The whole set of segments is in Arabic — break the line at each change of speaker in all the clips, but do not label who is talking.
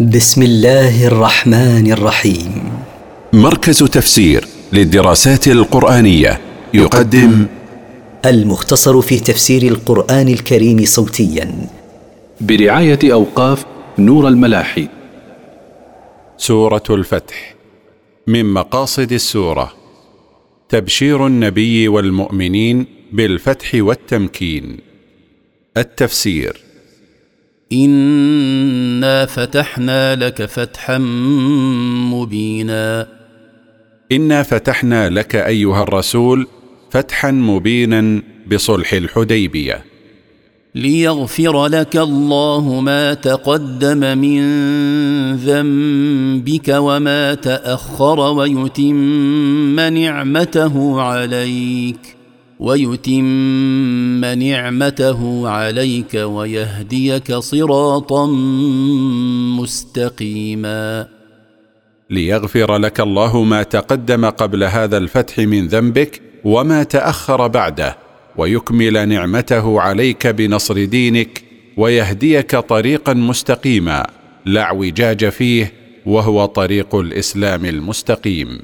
بسم الله الرحمن الرحيم مركز تفسير للدراسات القرآنية يقدم المختصر في تفسير القرآن الكريم صوتيا برعاية أوقاف نور الملاحي سورة الفتح من مقاصد السورة تبشير النبي والمؤمنين بالفتح والتمكين التفسير
انا فتحنا لك فتحا مبينا
انا فتحنا لك ايها الرسول فتحا مبينا بصلح الحديبيه
ليغفر لك الله ما تقدم من ذنبك وما تاخر ويتم نعمته عليك ويتم نعمته عليك ويهديك صراطا مستقيما
ليغفر لك الله ما تقدم قبل هذا الفتح من ذنبك وما تاخر بعده ويكمل نعمته عليك بنصر دينك ويهديك طريقا مستقيما لا اعوجاج فيه وهو طريق الاسلام المستقيم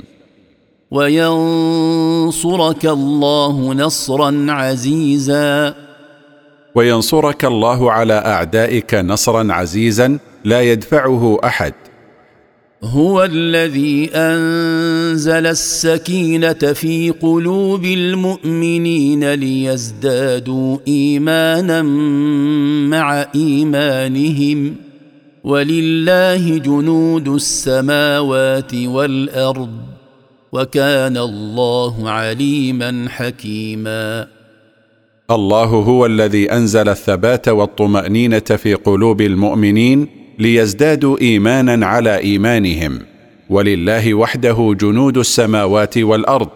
وينصرك الله نصرا عزيزا
وينصرك الله على اعدائك نصرا عزيزا لا يدفعه احد
هو الذي انزل السكينه في قلوب المؤمنين ليزدادوا ايمانا مع ايمانهم ولله جنود السماوات والارض وكان الله عليما حكيما
الله هو الذي انزل الثبات والطمانينه في قلوب المؤمنين ليزدادوا ايمانا على ايمانهم ولله وحده جنود السماوات والارض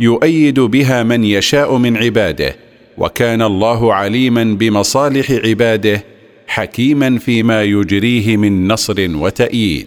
يؤيد بها من يشاء من عباده وكان الله عليما بمصالح عباده حكيما فيما يجريه من نصر وتاييد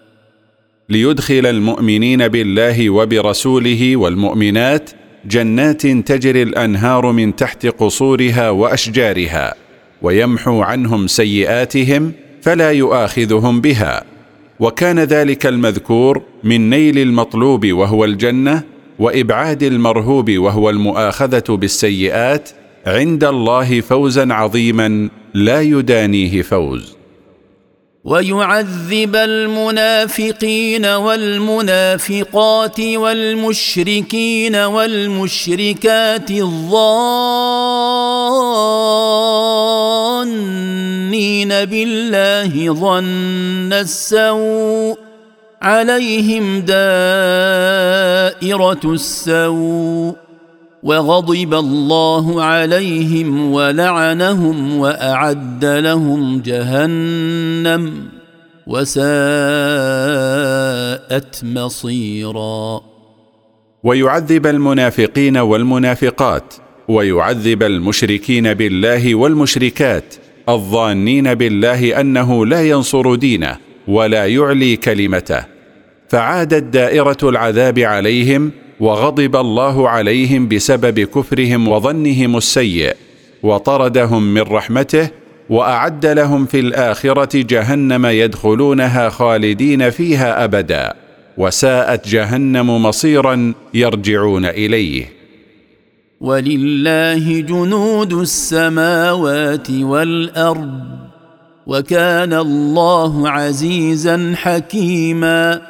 ليدخل المؤمنين بالله وبرسوله والمؤمنات جنات تجري الانهار من تحت قصورها واشجارها ويمحو عنهم سيئاتهم فلا يؤاخذهم بها وكان ذلك المذكور من نيل المطلوب وهو الجنه وابعاد المرهوب وهو المؤاخذه بالسيئات عند الله فوزا عظيما لا يدانيه فوز
ويعذب المنافقين والمنافقات والمشركين والمشركات الظانين بالله ظن السوء عليهم دائره السوء وغضب الله عليهم ولعنهم واعد لهم جهنم وساءت مصيرا
ويعذب المنافقين والمنافقات ويعذب المشركين بالله والمشركات الظانين بالله انه لا ينصر دينه ولا يعلي كلمته فعادت دائره العذاب عليهم وغضب الله عليهم بسبب كفرهم وظنهم السيء وطردهم من رحمته واعد لهم في الاخره جهنم يدخلونها خالدين فيها ابدا وساءت جهنم مصيرا يرجعون اليه
ولله جنود السماوات والارض وكان الله عزيزا حكيما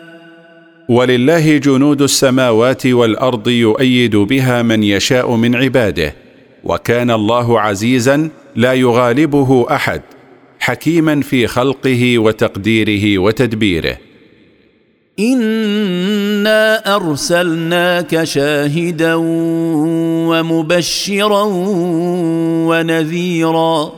ولله جنود السماوات والارض يؤيد بها من يشاء من عباده وكان الله عزيزا لا يغالبه احد حكيما في خلقه وتقديره وتدبيره
انا ارسلناك شاهدا ومبشرا ونذيرا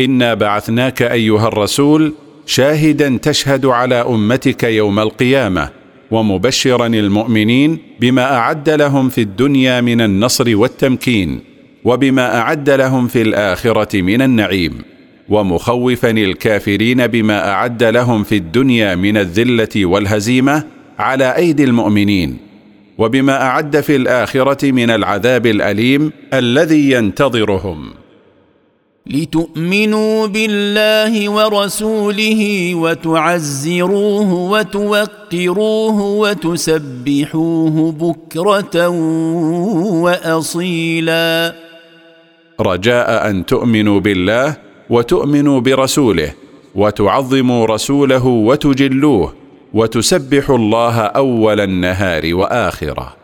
انا بعثناك ايها الرسول شاهدا تشهد على امتك يوم القيامه ومبشرا المؤمنين بما اعد لهم في الدنيا من النصر والتمكين وبما اعد لهم في الاخره من النعيم ومخوفا الكافرين بما اعد لهم في الدنيا من الذله والهزيمه على ايدي المؤمنين وبما اعد في الاخره من العذاب الاليم الذي ينتظرهم
لتؤمنوا بالله ورسوله وتعزروه وتوقروه وتسبحوه بكره واصيلا
رجاء ان تؤمنوا بالله وتؤمنوا برسوله وتعظموا رسوله وتجلوه وتسبحوا الله اول النهار واخره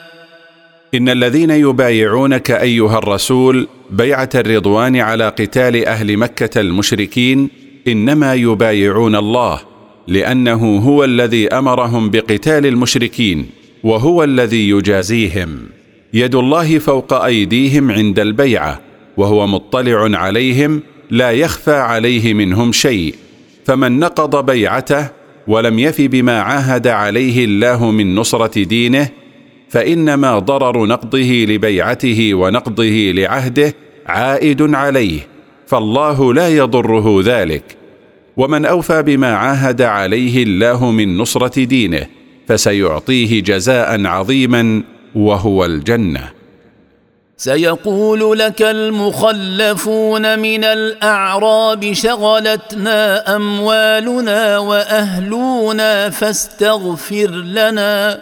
إن الذين يبايعونك أيها الرسول بيعة الرضوان على قتال أهل مكة المشركين إنما يبايعون الله لأنه هو الذي أمرهم بقتال المشركين وهو الذي يجازيهم يد الله فوق أيديهم عند البيعة وهو مطلع عليهم لا يخفى عليه منهم شيء فمن نقض بيعته ولم يف بما عاهد عليه الله من نصرة دينه فانما ضرر نقضه لبيعته ونقضه لعهده عائد عليه فالله لا يضره ذلك ومن اوفى بما عاهد عليه الله من نصره دينه فسيعطيه جزاء عظيما وهو الجنه
سيقول لك المخلفون من الاعراب شغلتنا اموالنا واهلنا فاستغفر لنا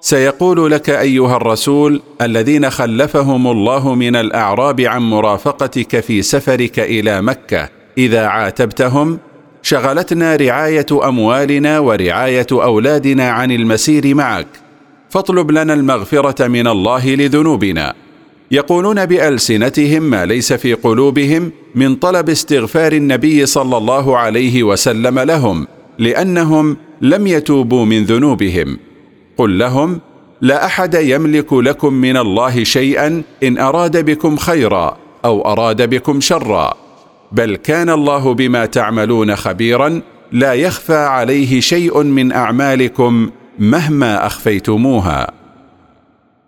سيقول لك ايها الرسول الذين خلفهم الله من الاعراب عن مرافقتك في سفرك الى مكه اذا عاتبتهم شغلتنا رعايه اموالنا ورعايه اولادنا عن المسير معك فاطلب لنا المغفره من الله لذنوبنا يقولون بالسنتهم ما ليس في قلوبهم من طلب استغفار النبي صلى الله عليه وسلم لهم لانهم لم يتوبوا من ذنوبهم قل لهم لا احد يملك لكم من الله شيئا ان اراد بكم خيرا او اراد بكم شرا بل كان الله بما تعملون خبيرا لا يخفى عليه شيء من اعمالكم مهما اخفيتموها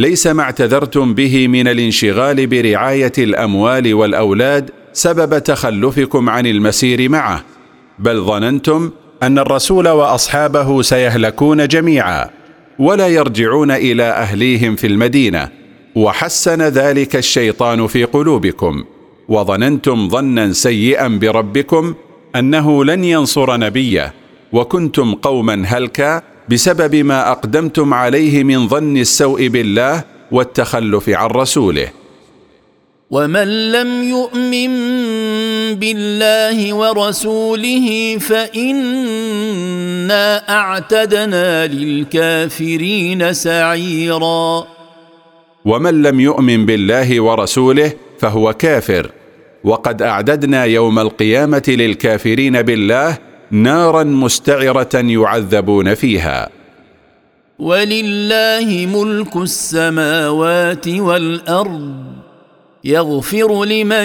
ليس ما اعتذرتم به من الانشغال برعايه الاموال والاولاد سبب تخلفكم عن المسير معه بل ظننتم ان الرسول واصحابه سيهلكون جميعا ولا يرجعون الى اهليهم في المدينه وحسن ذلك الشيطان في قلوبكم وظننتم ظنا سيئا بربكم انه لن ينصر نبيه وكنتم قوما هلكا بسبب ما اقدمتم عليه من ظن السوء بالله والتخلف عن رسوله
ومن لم يؤمن بالله ورسوله فانا اعتدنا للكافرين سعيرا
ومن لم يؤمن بالله ورسوله فهو كافر وقد اعددنا يوم القيامه للكافرين بالله نارا مستعره يعذبون فيها
ولله ملك السماوات والارض يغفر لمن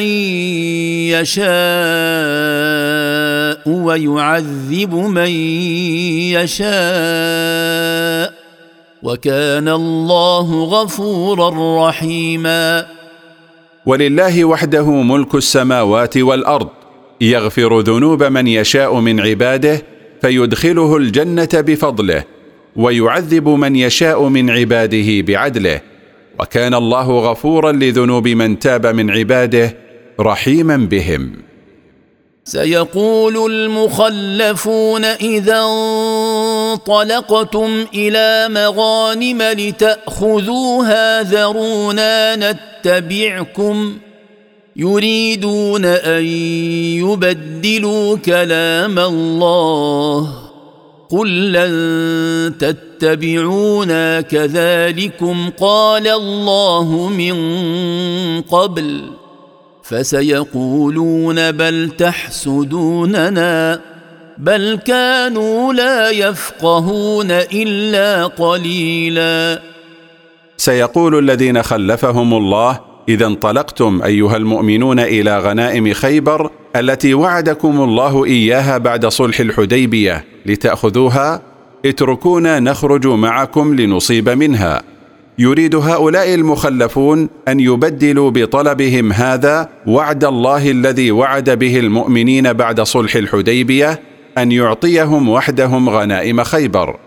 يشاء ويعذب من يشاء وكان الله غفورا رحيما
ولله وحده ملك السماوات والارض يغفر ذنوب من يشاء من عباده فيدخله الجنه بفضله ويعذب من يشاء من عباده بعدله وكان الله غفورا لذنوب من تاب من عباده رحيما بهم
سيقول المخلفون اذا انطلقتم الى مغانم لتاخذوها ذرونا نتبعكم يريدون ان يبدلوا كلام الله قل لن تتبعونا كذلكم قال الله من قبل فسيقولون بل تحسدوننا بل كانوا لا يفقهون الا قليلا
سيقول الذين خلفهم الله إذا انطلقتم أيها المؤمنون إلى غنائم خيبر التي وعدكم الله إياها بعد صلح الحديبية لتأخذوها اتركونا نخرج معكم لنصيب منها يريد هؤلاء المخلفون أن يبدلوا بطلبهم هذا وعد الله الذي وعد به المؤمنين بعد صلح الحديبية أن يعطيهم وحدهم غنائم خيبر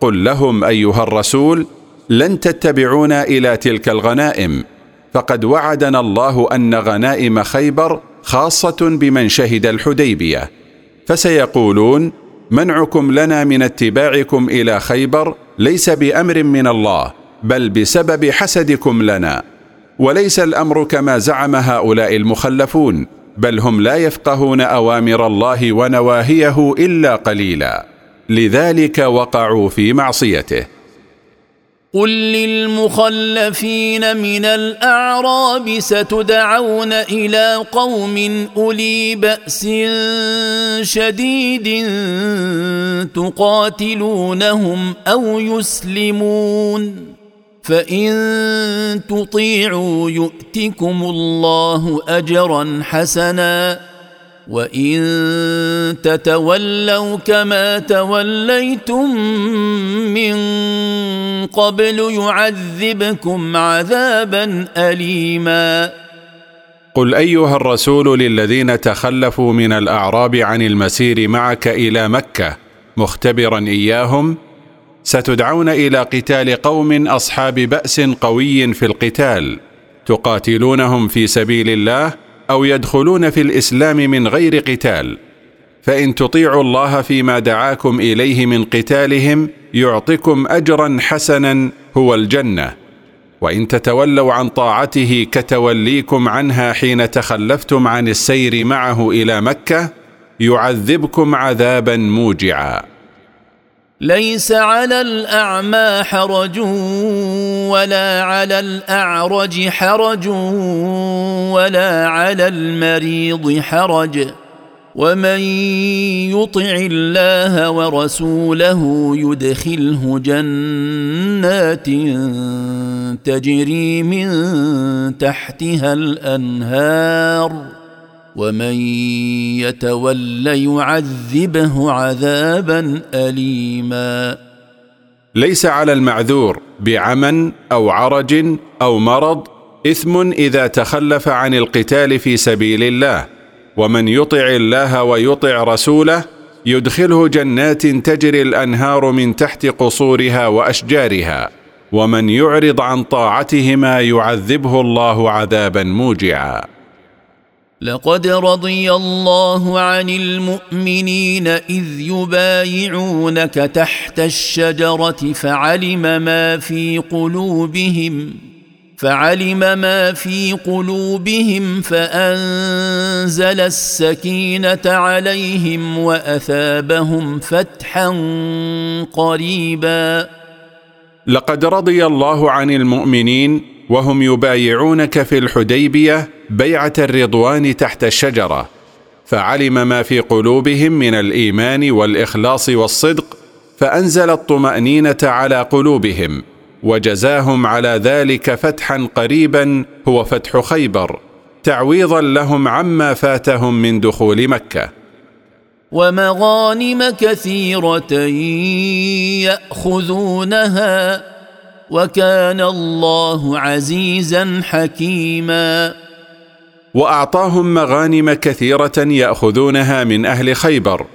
قل لهم أيها الرسول لن تتبعونا إلى تلك الغنائم فقد وعدنا الله ان غنائم خيبر خاصه بمن شهد الحديبيه فسيقولون منعكم لنا من اتباعكم الى خيبر ليس بامر من الله بل بسبب حسدكم لنا وليس الامر كما زعم هؤلاء المخلفون بل هم لا يفقهون اوامر الله ونواهيه الا قليلا لذلك وقعوا في معصيته
قل للمخلفين من الاعراب ستدعون الى قوم اولي باس شديد تقاتلونهم او يسلمون فان تطيعوا يؤتكم الله اجرا حسنا وان تتولوا كما توليتم من قبل يعذبكم عذابا اليما
قل ايها الرسول للذين تخلفوا من الاعراب عن المسير معك الى مكه مختبرا اياهم ستدعون الى قتال قوم اصحاب باس قوي في القتال تقاتلونهم في سبيل الله او يدخلون في الاسلام من غير قتال فان تطيعوا الله فيما دعاكم اليه من قتالهم يعطكم اجرا حسنا هو الجنه وان تتولوا عن طاعته كتوليكم عنها حين تخلفتم عن السير معه الى مكه يعذبكم عذابا موجعا
ليس على الاعمى حرج ولا على الاعرج حرج ولا على المريض حرج ومن يطع الله ورسوله يدخله جنات تجري من تحتها الانهار ومن يتول يعذبه عذابا اليما
ليس على المعذور بعمى او عرج او مرض اثم اذا تخلف عن القتال في سبيل الله ومن يطع الله ويطع رسوله يدخله جنات تجري الانهار من تحت قصورها واشجارها ومن يعرض عن طاعتهما يعذبه الله عذابا موجعا
لقد رضي الله عن المؤمنين اذ يبايعونك تحت الشجره فعلم ما في قلوبهم فعلم ما في قلوبهم فانزل السكينه عليهم واثابهم فتحا قريبا
لقد رضي الله عن المؤمنين وهم يبايعونك في الحديبيه بيعه الرضوان تحت الشجره فعلم ما في قلوبهم من الايمان والاخلاص والصدق فانزل الطمانينه على قلوبهم وجزاهم على ذلك فتحا قريبا هو فتح خيبر تعويضا لهم عما فاتهم من دخول مكه
ومغانم كثيره ياخذونها وكان الله عزيزا حكيما
واعطاهم مغانم كثيره ياخذونها من اهل خيبر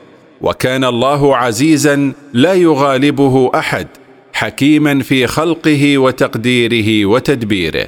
وكان الله عزيزا لا يغالبه احد حكيما في خلقه وتقديره وتدبيره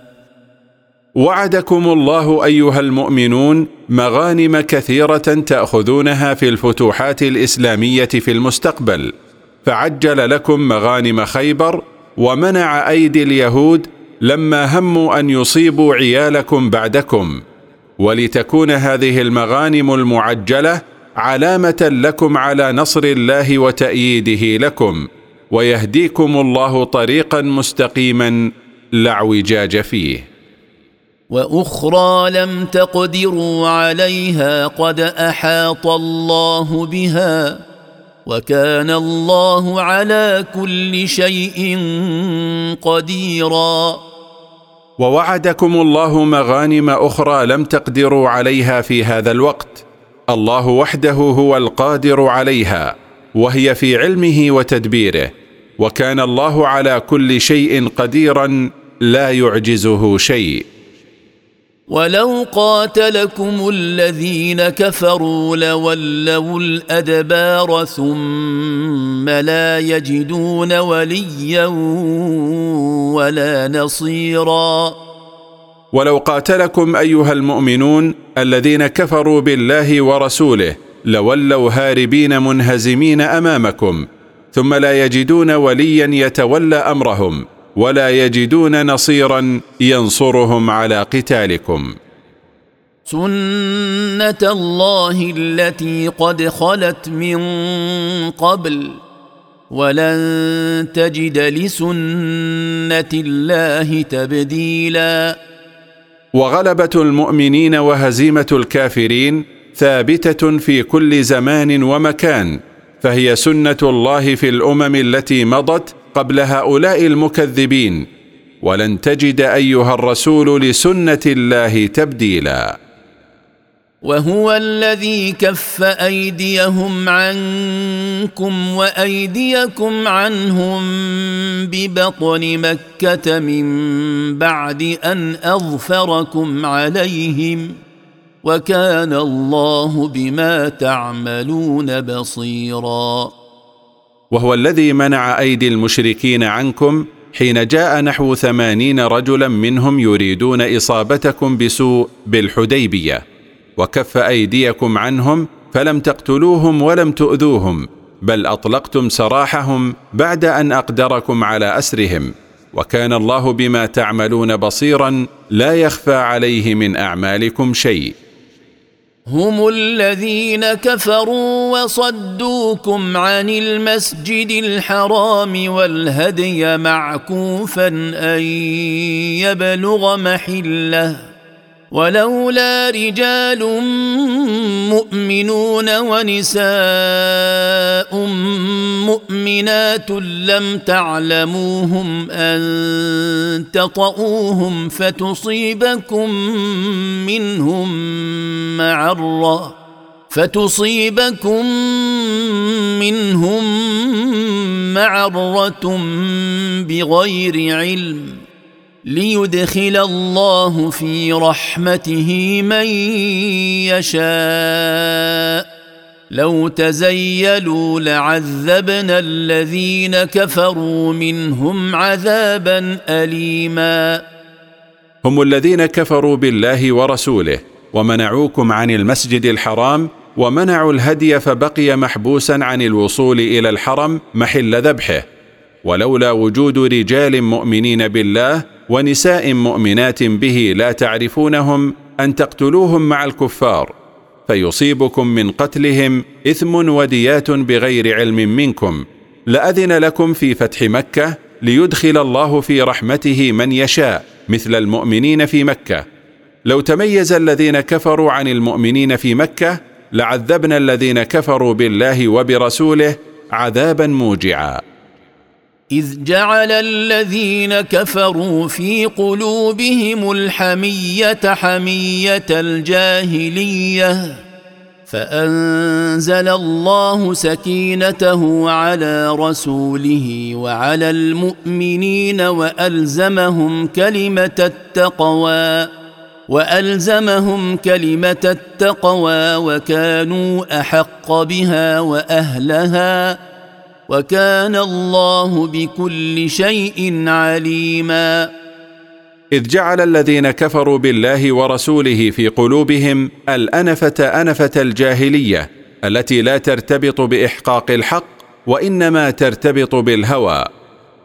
وعدكم الله ايها المؤمنون مغانم كثيره تاخذونها في الفتوحات الاسلاميه في المستقبل فعجل لكم مغانم خيبر ومنع ايدي اليهود لما هموا ان يصيبوا عيالكم بعدكم ولتكون هذه المغانم المعجله علامه لكم على نصر الله وتاييده لكم ويهديكم الله طريقا مستقيما لا اعوجاج فيه
واخرى لم تقدروا عليها قد احاط الله بها وكان الله على كل شيء قديرا
ووعدكم الله مغانم اخرى لم تقدروا عليها في هذا الوقت الله وحده هو القادر عليها وهي في علمه وتدبيره وكان الله على كل شيء قديرا لا يعجزه شيء
ولو قاتلكم الذين كفروا لولوا الادبار ثم لا يجدون وليا ولا نصيرا
ولو قاتلكم ايها المؤمنون الذين كفروا بالله ورسوله لولوا هاربين منهزمين امامكم ثم لا يجدون وليا يتولى امرهم ولا يجدون نصيرا ينصرهم على قتالكم
سنه الله التي قد خلت من قبل ولن تجد لسنه الله تبديلا
وغلبه المؤمنين وهزيمه الكافرين ثابته في كل زمان ومكان فهي سنه الله في الامم التي مضت قبل هؤلاء المكذبين ولن تجد ايها الرسول لسنه الله تبديلا
وهو الذي كف ايديهم عنكم وايديكم عنهم ببطن مكه من بعد ان اظفركم عليهم وكان الله بما تعملون بصيرا
وهو الذي منع أيدي المشركين عنكم حين جاء نحو ثمانين رجلا منهم يريدون إصابتكم بسوء بالحديبية وكف أيديكم عنهم فلم تقتلوهم ولم تؤذوهم بل أطلقتم سراحهم بعد أن أقدركم على أسرهم وكان الله بما تعملون بصيرا لا يخفى عليه من أعمالكم شيء
هم الذين كفروا وصدوكم عن المسجد الحرام والهدي معكوفا ان يبلغ محله ولولا رجال مؤمنون ونساء مؤمنات لم تعلموهم ان تطئوهم فتصيبكم منهم معره فتصيبكم منهم معره بغير علم ليدخل الله في رحمته من يشاء لو تزيلوا لعذبنا الذين كفروا منهم عذابا اليما
هم الذين كفروا بالله ورسوله ومنعوكم عن المسجد الحرام ومنعوا الهدي فبقي محبوسا عن الوصول الى الحرم محل ذبحه ولولا وجود رجال مؤمنين بالله ونساء مؤمنات به لا تعرفونهم ان تقتلوهم مع الكفار فيصيبكم من قتلهم إثم وديات بغير علم منكم لأذن لكم في فتح مكة ليدخل الله في رحمته من يشاء مثل المؤمنين في مكة لو تميز الذين كفروا عن المؤمنين في مكة لعذبنا الذين كفروا بالله وبرسوله عذابا موجعا
اذ جعل الذين كفروا في قلوبهم الحميه حميه الجاهليه فانزل الله سكينته على رسوله وعلى المؤمنين والزمهم كلمه التقوى والزمهم كلمه التقوى وكانوا احق بها واهلها وكان الله بكل شيء عليما
اذ جعل الذين كفروا بالله ورسوله في قلوبهم الانفه انفه الجاهليه التي لا ترتبط باحقاق الحق وانما ترتبط بالهوى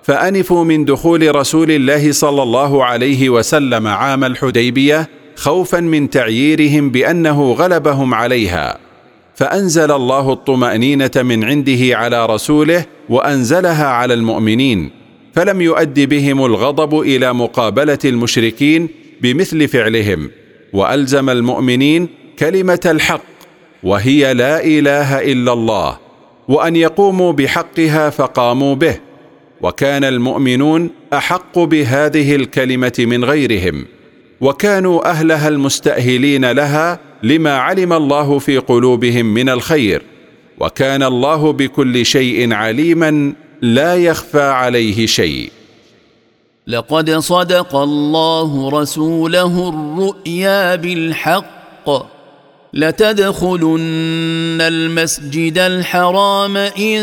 فانفوا من دخول رسول الله صلى الله عليه وسلم عام الحديبيه خوفا من تعييرهم بانه غلبهم عليها فانزل الله الطمانينه من عنده على رسوله وانزلها على المؤمنين فلم يؤد بهم الغضب الى مقابله المشركين بمثل فعلهم والزم المؤمنين كلمه الحق وهي لا اله الا الله وان يقوموا بحقها فقاموا به وكان المؤمنون احق بهذه الكلمه من غيرهم وكانوا اهلها المستاهلين لها لما علم الله في قلوبهم من الخير وكان الله بكل شيء عليما لا يخفى عليه شيء
لقد صدق الله رسوله الرؤيا بالحق لتدخلن المسجد الحرام ان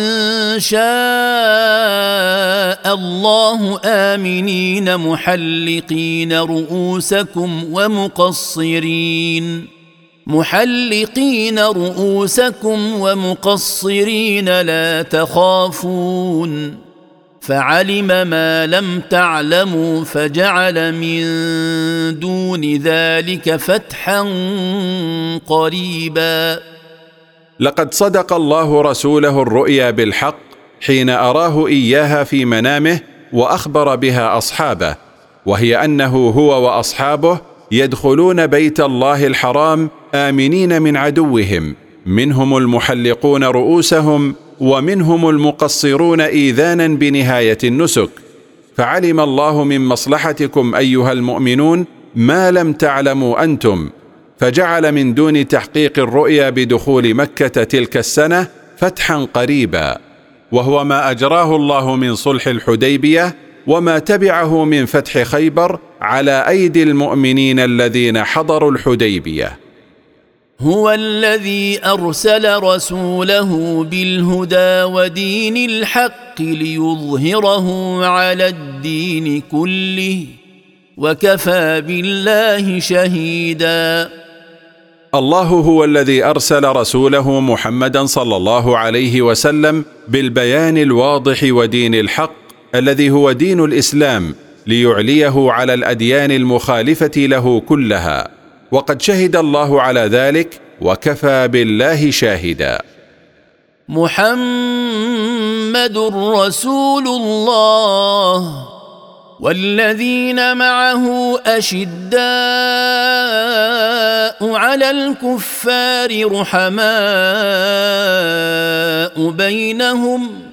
شاء الله امنين محلقين رؤوسكم ومقصرين محلقين رؤوسكم ومقصرين لا تخافون فعلم ما لم تعلموا فجعل من دون ذلك فتحا قريبا
لقد صدق الله رسوله الرؤيا بالحق حين اراه اياها في منامه واخبر بها اصحابه وهي انه هو واصحابه يدخلون بيت الله الحرام امنين من عدوهم منهم المحلقون رؤوسهم ومنهم المقصرون ايذانا بنهايه النسك فعلم الله من مصلحتكم ايها المؤمنون ما لم تعلموا انتم فجعل من دون تحقيق الرؤيا بدخول مكه تلك السنه فتحا قريبا وهو ما اجراه الله من صلح الحديبيه وما تبعه من فتح خيبر على ايدي المؤمنين الذين حضروا الحديبيه
هو الذي ارسل رسوله بالهدى ودين الحق ليظهره على الدين كله وكفى بالله شهيدا
الله هو الذي ارسل رسوله محمدا صلى الله عليه وسلم بالبيان الواضح ودين الحق الذي هو دين الاسلام ليعليه على الاديان المخالفه له كلها وقد شهد الله على ذلك وكفى بالله شاهدا
محمد رسول الله والذين معه اشداء على الكفار رحماء بينهم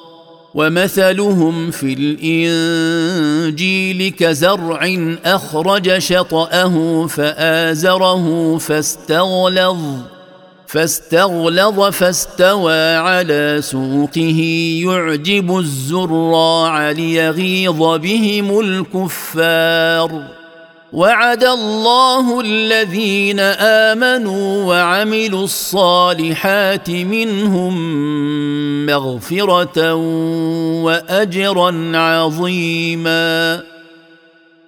ومثلهم في الانجيل كزرع اخرج شطاه فازره فاستغلظ فاستغلظ فاستوى على سوقه يعجب الزراع ليغيظ بهم الكفار وعد الله الذين امنوا وعملوا الصالحات منهم مغفره واجرا عظيما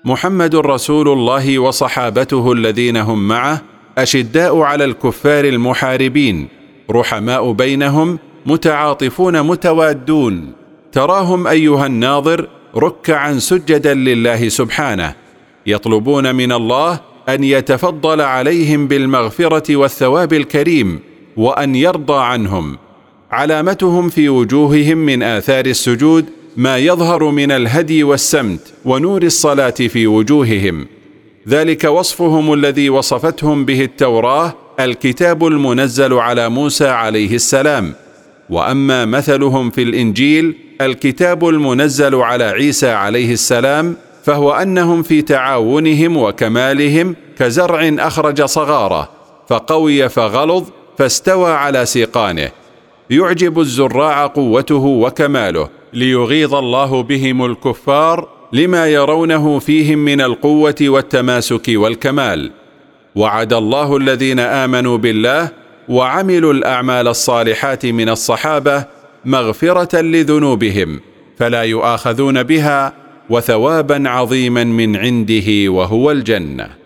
محمد رسول الله وصحابته الذين هم معه اشداء على الكفار المحاربين رحماء بينهم متعاطفون متوادون تراهم ايها الناظر ركعا سجدا لله سبحانه يطلبون من الله ان يتفضل عليهم بالمغفره والثواب الكريم وان يرضى عنهم علامتهم في وجوههم من اثار السجود ما يظهر من الهدي والسمت ونور الصلاه في وجوههم ذلك وصفهم الذي وصفتهم به التوراه الكتاب المنزل على موسى عليه السلام واما مثلهم في الانجيل الكتاب المنزل على عيسى عليه السلام فهو انهم في تعاونهم وكمالهم كزرع اخرج صغاره فقوي فغلظ فاستوى على سيقانه يعجب الزراع قوته وكماله ليغيظ الله بهم الكفار لما يرونه فيهم من القوه والتماسك والكمال وعد الله الذين امنوا بالله وعملوا الاعمال الصالحات من الصحابه مغفره لذنوبهم فلا يؤاخذون بها وثوابا عظيما من عنده وهو الجنه